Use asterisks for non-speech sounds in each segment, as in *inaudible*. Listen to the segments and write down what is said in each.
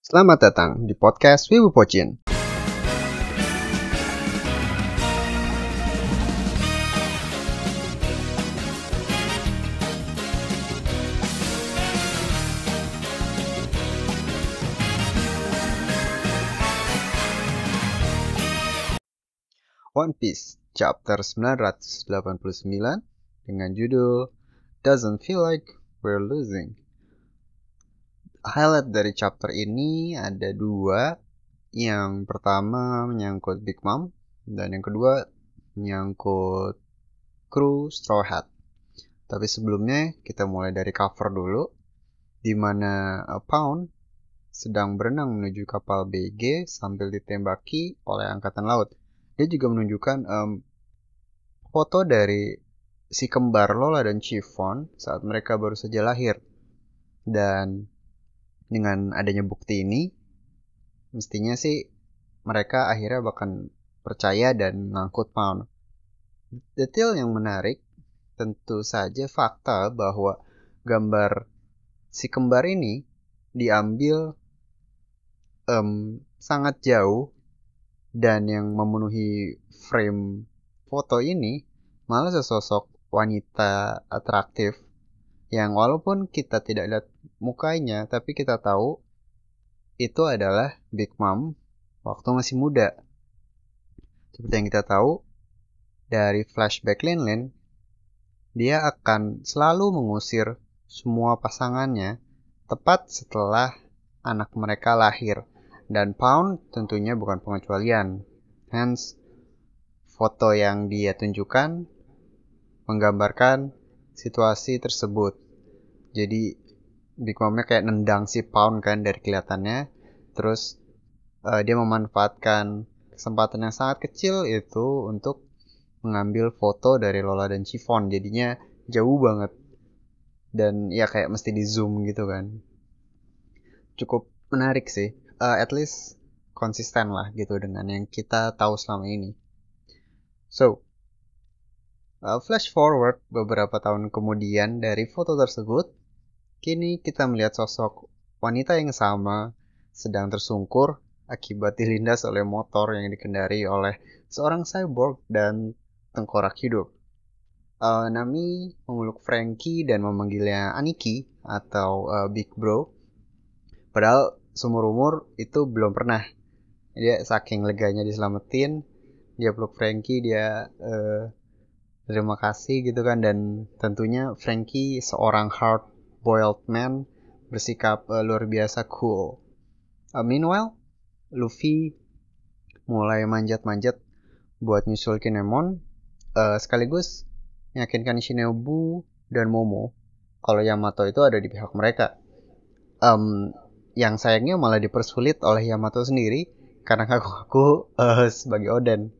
Selamat datang di podcast Wibu Pocin. One Piece chapter 989 dengan judul Doesn't Feel Like We're Losing. Highlight dari chapter ini ada dua. Yang pertama menyangkut Big Mom dan yang kedua menyangkut kru Straw Hat. Tapi sebelumnya kita mulai dari cover dulu di mana uh, Pound sedang berenang menuju kapal BG sambil ditembaki oleh angkatan laut. Dia juga menunjukkan um, foto dari si kembar Lola dan Chiffon saat mereka baru saja lahir. Dan dengan adanya bukti ini, mestinya sih mereka akhirnya bahkan percaya dan ngangkut Pound. Detail yang menarik tentu saja fakta bahwa gambar si kembar ini diambil um, sangat jauh dan yang memenuhi frame foto ini malah sesosok wanita atraktif yang walaupun kita tidak lihat mukanya tapi kita tahu itu adalah Big Mom waktu masih muda. Seperti yang kita tahu dari flashback Lin Lin, dia akan selalu mengusir semua pasangannya tepat setelah anak mereka lahir. Dan Pound tentunya bukan pengecualian. Hence, foto yang dia tunjukkan menggambarkan situasi tersebut. Jadi Big Momnya kayak nendang si Pound kan dari kelihatannya. Terus uh, dia memanfaatkan kesempatan yang sangat kecil itu untuk mengambil foto dari Lola dan Chiffon. Jadinya jauh banget. Dan ya kayak mesti di zoom gitu kan. Cukup menarik sih. Uh, at least konsisten lah gitu dengan yang kita tahu selama ini. So, uh, flash forward beberapa tahun kemudian dari foto tersebut, kini kita melihat sosok wanita yang sama sedang tersungkur akibat dilindas oleh motor yang dikendari oleh seorang cyborg dan tengkorak hidup. Uh, Nami memeluk Frankie dan memanggilnya Aniki atau uh, Big Bro. Padahal seumur umur itu belum pernah. Dia saking leganya diselamatin, dia peluk Frankie, dia uh, terima kasih gitu kan dan tentunya Frankie seorang hard boiled man bersikap uh, luar biasa cool. Uh, meanwhile, Luffy mulai manjat-manjat buat nyusul Kinemon uh, sekaligus meyakinkan Shinobu dan Momo kalau Yamato itu ada di pihak mereka. Um, yang sayangnya malah dipersulit oleh Yamato sendiri karena ngaku-ngaku uh, sebagai Oden.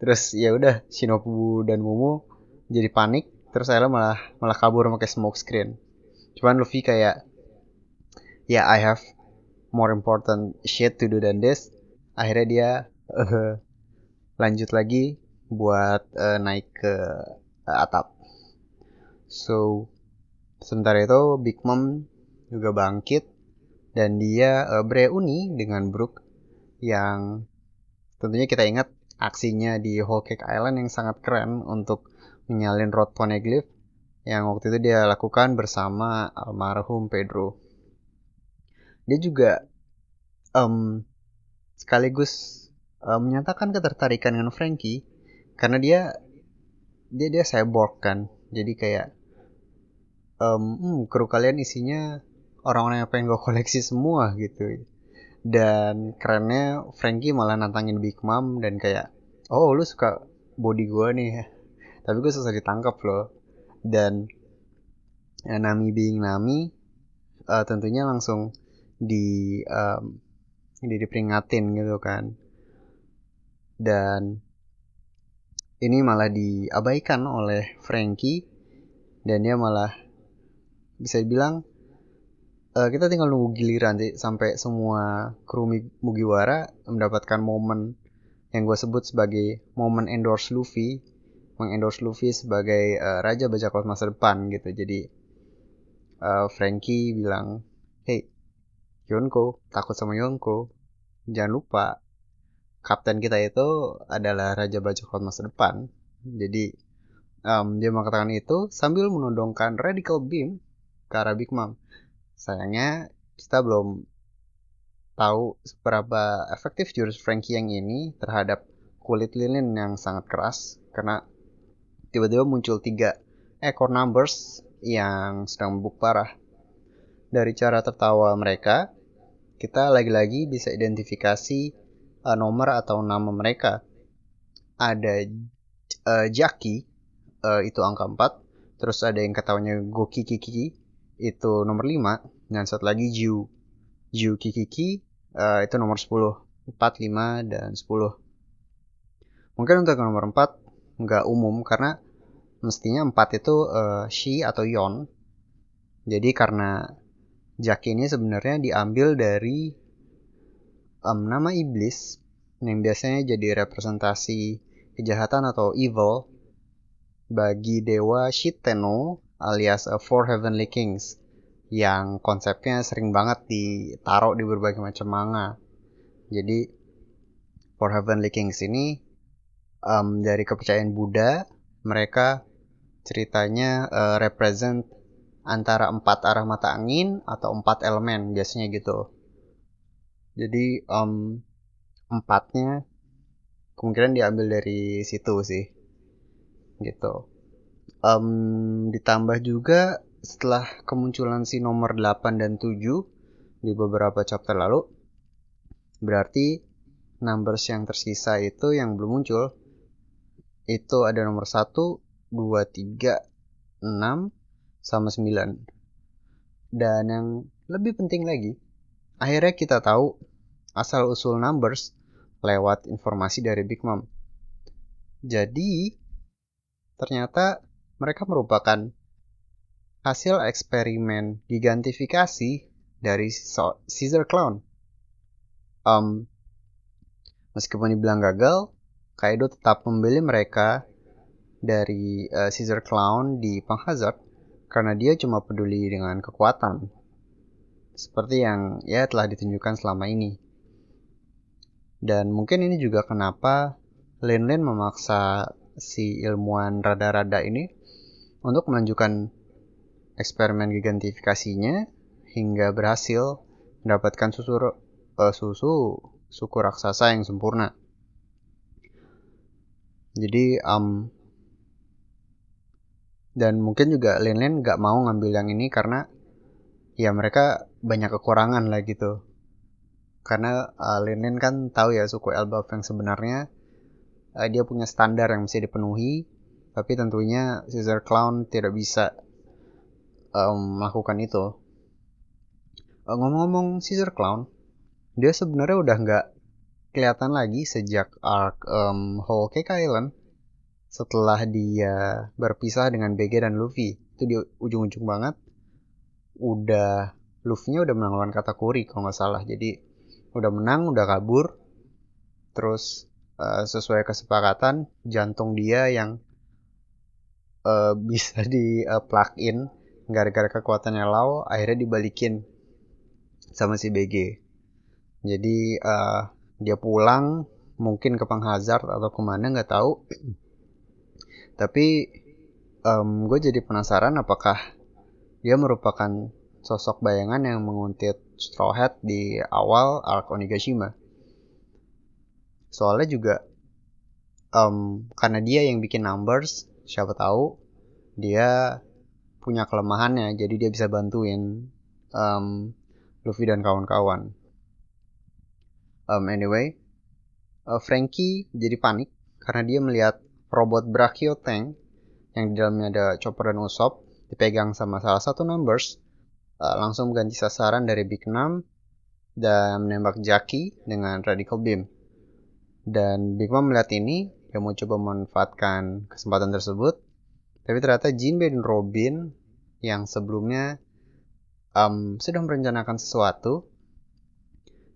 Terus ya udah Shinobu dan Momo jadi panik terus akhirnya malah malah kabur pakai smoke screen. Cuman Luffy kayak ya yeah, I have more important shit to do than this. Akhirnya dia uh, lanjut lagi buat uh, naik ke uh, atap. So sementara itu Big Mom juga bangkit dan dia uh, bereuni dengan Brook yang tentunya kita ingat aksinya di Whole Cake Island yang sangat keren untuk menyalin Rod Poneglyph yang waktu itu dia lakukan bersama almarhum Pedro. Dia juga um, sekaligus um, menyatakan ketertarikan dengan Frankie karena dia dia dia cyborg kan. Jadi kayak um, hmm, kru kalian isinya orang-orang yang pengen gue koleksi semua gitu dan kerennya Frankie malah nantangin Big Mom dan kayak oh lu suka body gue nih tapi gue susah ditangkap loh dan ya, Nami being Nami uh, tentunya langsung di um, di diperingatin gitu kan. Dan ini malah diabaikan oleh Frankie dan dia malah bisa dibilang uh, kita tinggal nunggu giliran sih sampai semua kru Mugiwara mendapatkan momen yang gue sebut sebagai momen endorse Luffy mengendorse Luffy sebagai uh, raja bajak laut masa depan gitu. Jadi uh, Frankie bilang hey Yonko takut sama Yonko. Jangan lupa kapten kita itu adalah raja bajak laut masa depan. Jadi um, dia mengatakan itu sambil menodongkan radical beam ke arah Big Mom. Sayangnya kita belum tahu seberapa efektif jurus Frankie yang ini terhadap kulit lilin yang sangat keras. Karena tiba-tiba muncul tiga ekor numbers yang sedang membuk parah. Dari cara tertawa mereka, kita lagi-lagi bisa identifikasi uh, nomor atau nama mereka. Ada uh, Jackie, uh, itu angka 4. Terus ada yang ketawanya Goki Kiki, itu nomor 5. Dan satu lagi Jiu. Jiu Kikiki, uh, itu nomor 10. 4, 5, dan 10. Mungkin untuk nomor 4 nggak umum karena mestinya 4 itu uh, Shi atau Yon. Jadi karena Jack ini sebenarnya diambil dari um, nama iblis yang biasanya jadi representasi kejahatan atau evil bagi dewa Shiteno alias uh, Four Heavenly Kings yang konsepnya sering banget ditaruh di berbagai macam manga. Jadi Four Heavenly Kings ini um, dari kepercayaan Buddha mereka ceritanya uh, represent antara empat arah mata angin atau empat elemen biasanya gitu. Jadi um, empatnya kemungkinan diambil dari situ sih, gitu. Um, ditambah juga setelah kemunculan si nomor 8 dan 7 di beberapa chapter lalu, berarti numbers yang tersisa itu yang belum muncul itu ada nomor 1, 2, 3, 6, sama 9. Dan yang lebih penting lagi, akhirnya kita tahu asal-usul numbers lewat informasi dari Big Mom. Jadi, ternyata mereka merupakan hasil eksperimen gigantifikasi dari Caesar Clown. Um, meskipun dibilang gagal, Kaido tetap membeli mereka dari uh, Caesar Clown di Panghazard karena dia cuma peduli dengan kekuatan. Seperti yang ya telah ditunjukkan selama ini. Dan mungkin ini juga kenapa Lin Lin memaksa si ilmuwan rada-rada ini untuk melanjutkan eksperimen gigantifikasinya hingga berhasil mendapatkan susu uh, susu suku raksasa yang sempurna. Jadi um, dan mungkin juga Lin nggak mau ngambil yang ini karena ya mereka banyak kekurangan lah gitu. Karena uh, Lin Lin kan tahu ya suku Elbaf yang sebenarnya uh, dia punya standar yang mesti dipenuhi tapi tentunya Caesar Clown tidak bisa um, melakukan itu. Uh, ngomong-ngomong Caesar Clown dia sebenarnya udah nggak kelihatan lagi sejak arc um, Whole Cake Island setelah dia berpisah dengan BG dan Luffy itu di ujung-ujung banget udah Luffy-nya udah menang lawan Katakuri kalau nggak salah. Jadi udah menang udah kabur terus uh, sesuai kesepakatan jantung dia yang uh, *laughs* bisa di uh, plug in gara-gara kekuatannya Lau akhirnya dibalikin sama si BG jadi uh, dia pulang mungkin ke Panghazard atau ke mana nggak tahu *clears throat* tapi um, gue jadi penasaran apakah dia merupakan sosok bayangan yang menguntit Straw Hat di awal arc Onigashima. Soalnya juga um, karena dia yang bikin numbers, siapa tahu dia punya kelemahannya, jadi dia bisa bantuin um, Luffy dan kawan-kawan. Um, anyway, uh, Frankie jadi panik karena dia melihat robot Brachio Tank yang di dalamnya ada Chopper dan Usopp dipegang sama salah satu numbers uh, langsung ganti sasaran dari Big 6 dan menembak Jackie dengan Radical Beam. Dan Big Mom melihat ini, dia mau coba memanfaatkan kesempatan tersebut. Tapi ternyata Jinbe dan Robin yang sebelumnya um, sudah merencanakan sesuatu,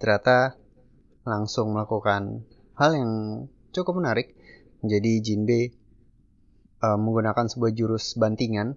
ternyata langsung melakukan hal yang cukup menarik jadi Jinbe uh, menggunakan sebuah jurus bantingan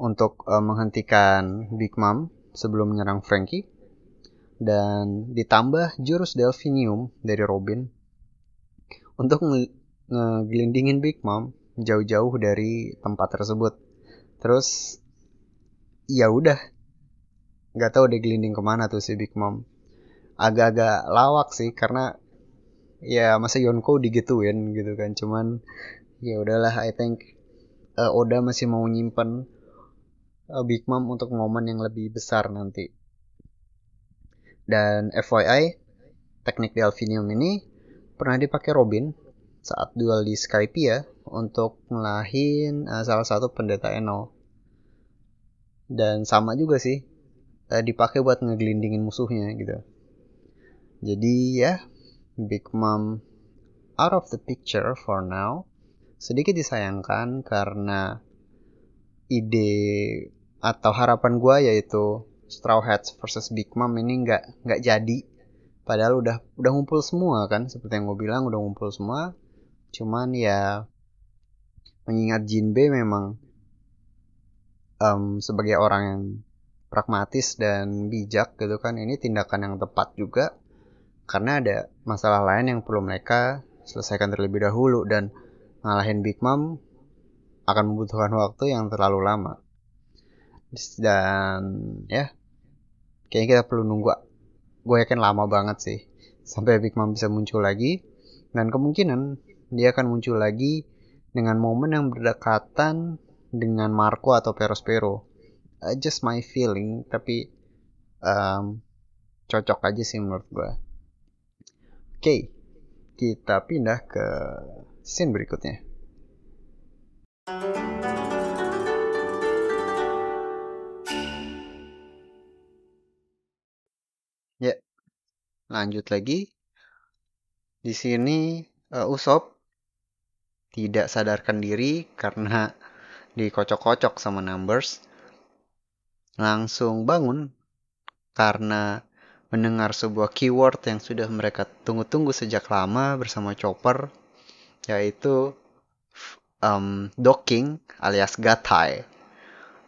untuk uh, menghentikan Big Mom sebelum menyerang Frankie dan ditambah jurus Delphinium dari Robin untuk ngegelindingin Big Mom jauh-jauh dari tempat tersebut. Terus ya udah nggak tahu dia gelinding ke mana tuh si Big Mom. Agak-agak lawak sih karena ya masa Yonko digituin gitu kan. Cuman ya udahlah I think uh, Oda masih mau nyimpen uh, Big Mom untuk momen yang lebih besar nanti. Dan FYI, teknik Delphinium ini pernah dipakai Robin saat duel di Skypiea untuk ngelahin uh, salah satu pendeta Eno. Dan sama juga sih, uh, dipakai buat ngegelindingin musuhnya gitu. Jadi ya, Big Mom. Out of the picture for now. Sedikit disayangkan karena ide atau harapan gue yaitu Straw Hats versus Big Mom ini nggak nggak jadi. Padahal udah udah ngumpul semua kan seperti yang gue bilang udah ngumpul semua. Cuman ya mengingat Jinbe memang um, sebagai orang yang pragmatis dan bijak gitu kan ini tindakan yang tepat juga karena ada masalah lain yang perlu mereka selesaikan terlebih dahulu dan ngalahin Big Mom akan membutuhkan waktu yang terlalu lama. Dan ya kayaknya kita perlu nunggu gue yakin lama banget sih sampai Big Mom bisa muncul lagi. Dan kemungkinan dia akan muncul lagi dengan momen yang berdekatan dengan Marco atau Perospero uh, just my feeling tapi um, cocok aja sih menurut gue oke kita pindah ke scene berikutnya. Ya, lanjut lagi. Di sini uh, Usop tidak sadarkan diri karena *laughs* dikocok-kocok sama Numbers. Langsung bangun karena mendengar sebuah keyword yang sudah mereka tunggu-tunggu sejak lama bersama Chopper yaitu um, docking alias gatai.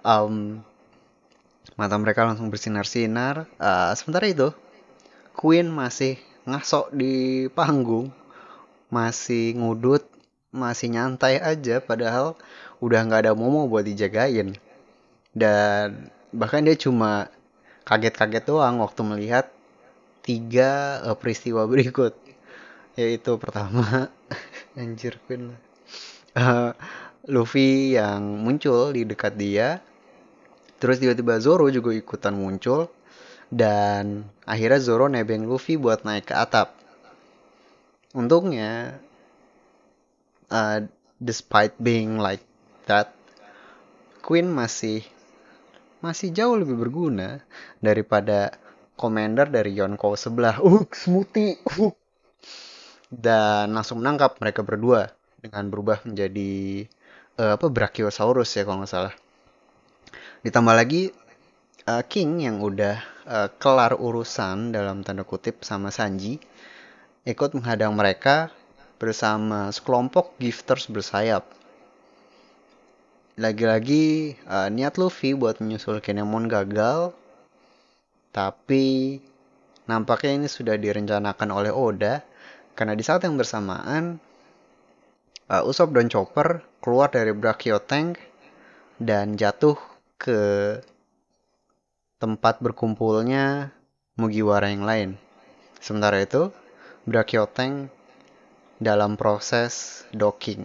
Um, mata mereka langsung bersinar-sinar. Uh, sementara itu, Queen masih ngasok di panggung, masih ngudut, masih nyantai aja, padahal udah nggak ada momo buat dijagain. Dan bahkan dia cuma kaget-kaget doang waktu melihat tiga uh, peristiwa berikut. Yaitu pertama *laughs* anjir Queen lah. Uh, Luffy yang muncul di dekat dia. Terus tiba-tiba Zoro juga ikutan muncul. Dan akhirnya Zoro nebeng Luffy buat naik ke atap. Untungnya uh, despite being like that Queen masih masih jauh lebih berguna daripada commander dari Yonko sebelah. Uh, smoothie. Uh, dan langsung menangkap mereka berdua dengan berubah menjadi uh, apa Brachiosaurus ya kalau nggak salah. Ditambah lagi uh, King yang udah uh, kelar urusan dalam tanda kutip sama Sanji ikut menghadang mereka bersama sekelompok gifters bersayap. Lagi-lagi uh, niat Luffy buat menyusul Kinemon gagal, tapi nampaknya ini sudah direncanakan oleh Oda karena di saat yang bersamaan, uh, Usopp dan Chopper keluar dari Brachio Tank dan jatuh ke tempat berkumpulnya Mugiwara yang lain. Sementara itu, Brachio Tank dalam proses docking.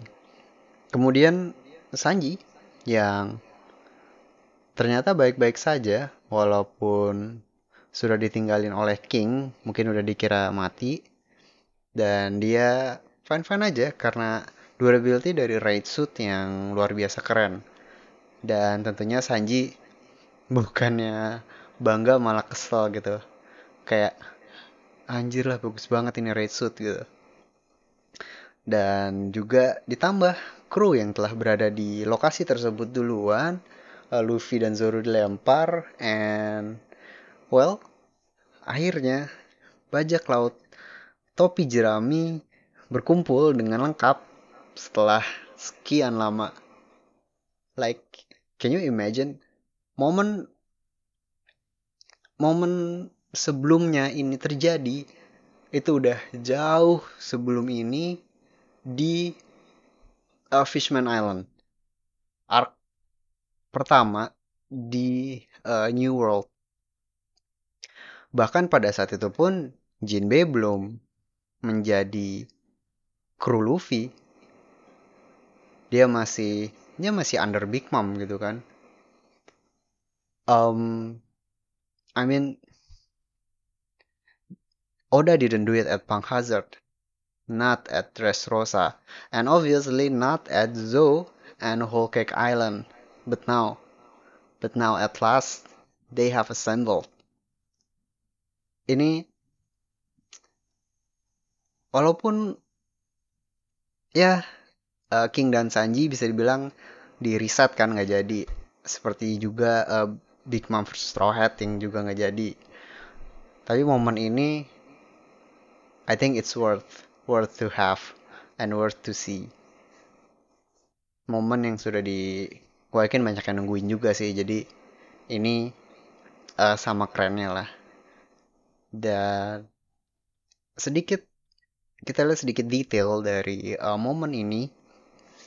Kemudian Sanji yang ternyata baik-baik saja walaupun sudah ditinggalin oleh King, mungkin udah dikira mati, dan dia fine fine aja karena durability dari raid suit yang luar biasa keren. Dan tentunya Sanji bukannya bangga malah kesel gitu. Kayak anjir lah bagus banget ini raid suit gitu dan juga ditambah kru yang telah berada di lokasi tersebut duluan uh, Luffy dan Zoro dilempar and well akhirnya bajak laut topi jerami berkumpul dengan lengkap setelah sekian lama. Like, can you imagine momen momen sebelumnya ini terjadi itu udah jauh sebelum ini di uh, Fishman Island. Arc pertama di uh, New World. Bahkan pada saat itu pun Jinbei belum menjadi kru Luffy. Dia masih dia masih under Big Mom gitu kan. Um I mean Oda didn't do it at Punk Hazard, not at Dressrosa, and obviously not at Zoo and Whole Cake Island. But now, but now at last, they have assembled. Ini, walaupun ya uh, King dan Sanji bisa dibilang di reset kan nggak jadi, seperti juga uh, Big Mom vs Straw Hat yang juga nggak jadi. Tapi momen ini I think it's worth worth to have and worth to see. Momen yang sudah di gue yakin banyak yang nungguin juga sih. Jadi ini uh, sama kerennya lah. Dan sedikit kita lihat sedikit detail dari uh, momen ini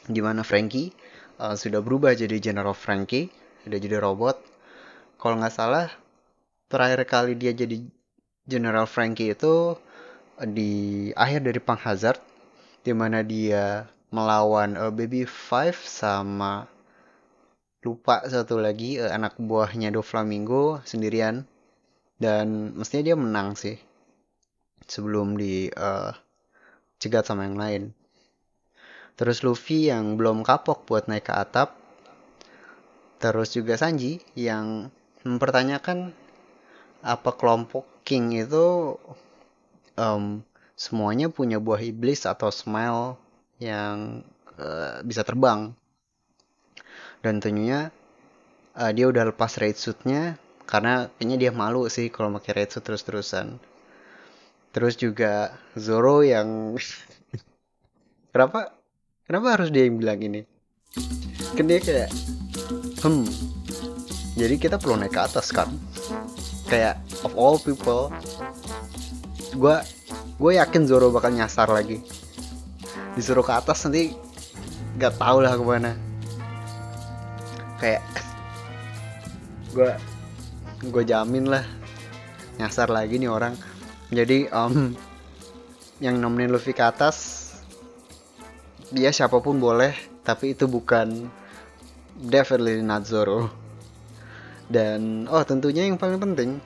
di mana Frankie uh, sudah berubah jadi General Frankie, sudah jadi robot. Kalau nggak salah terakhir kali dia jadi General Frankie itu di akhir dari Pang Hazard di mana dia melawan uh, Baby Five sama lupa satu lagi uh, anak buahnya Do Flamingo sendirian dan mestinya dia menang sih sebelum di uh, cegat sama yang lain. Terus Luffy yang belum kapok buat naik ke atap. Terus juga Sanji yang mempertanyakan apa kelompok King itu um, semuanya punya buah iblis atau smile yang uh, bisa terbang. Dan tentunya uh, dia udah lepas raid suitnya karena kayaknya dia malu sih kalau pakai raid suit terus-terusan. Terus juga Zoro yang *laughs* kenapa kenapa harus dia yang bilang ini? Kan dia kayak hmm. Jadi kita perlu naik ke atas kan? Kayak of all people gue gue yakin Zoro bakal nyasar lagi. Disuruh ke atas nanti nggak tau lah ke mana. Kayak gue gue jamin lah nyasar lagi nih orang. Jadi um, yang nemenin Luffy ke atas dia siapa pun boleh tapi itu bukan definitely not Zoro. Dan oh tentunya yang paling penting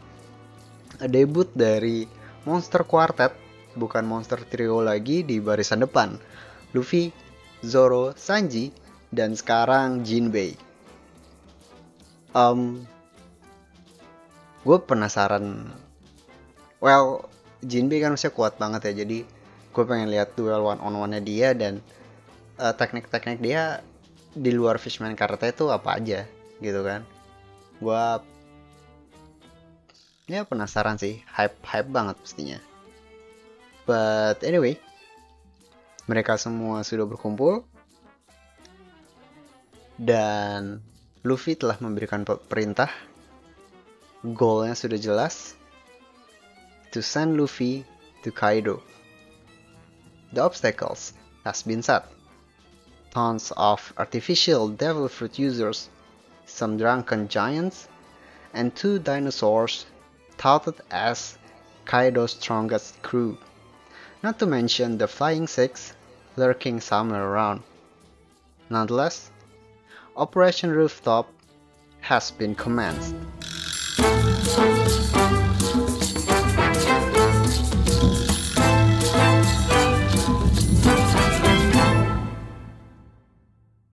debut dari Monster Quartet, bukan Monster Trio lagi di barisan depan. Luffy, Zoro, Sanji, dan sekarang Jinbei. Um, gue penasaran. Well, Jinbei kan masih kuat banget ya, jadi gue pengen lihat duel one on one nya dia dan uh, teknik-teknik dia di luar Fishman Karate itu apa aja gitu kan. Gue ya penasaran sih hype hype banget pastinya. But anyway mereka semua sudah berkumpul dan Luffy telah memberikan perintah goalnya sudah jelas to send Luffy to Kaido. The obstacles has been set. Tons of artificial devil fruit users some drunken giants and two dinosaurs touted as Kaido's strongest crew, not to mention the Flying Six lurking somewhere around. Nonetheless, Operation Rooftop has been commenced.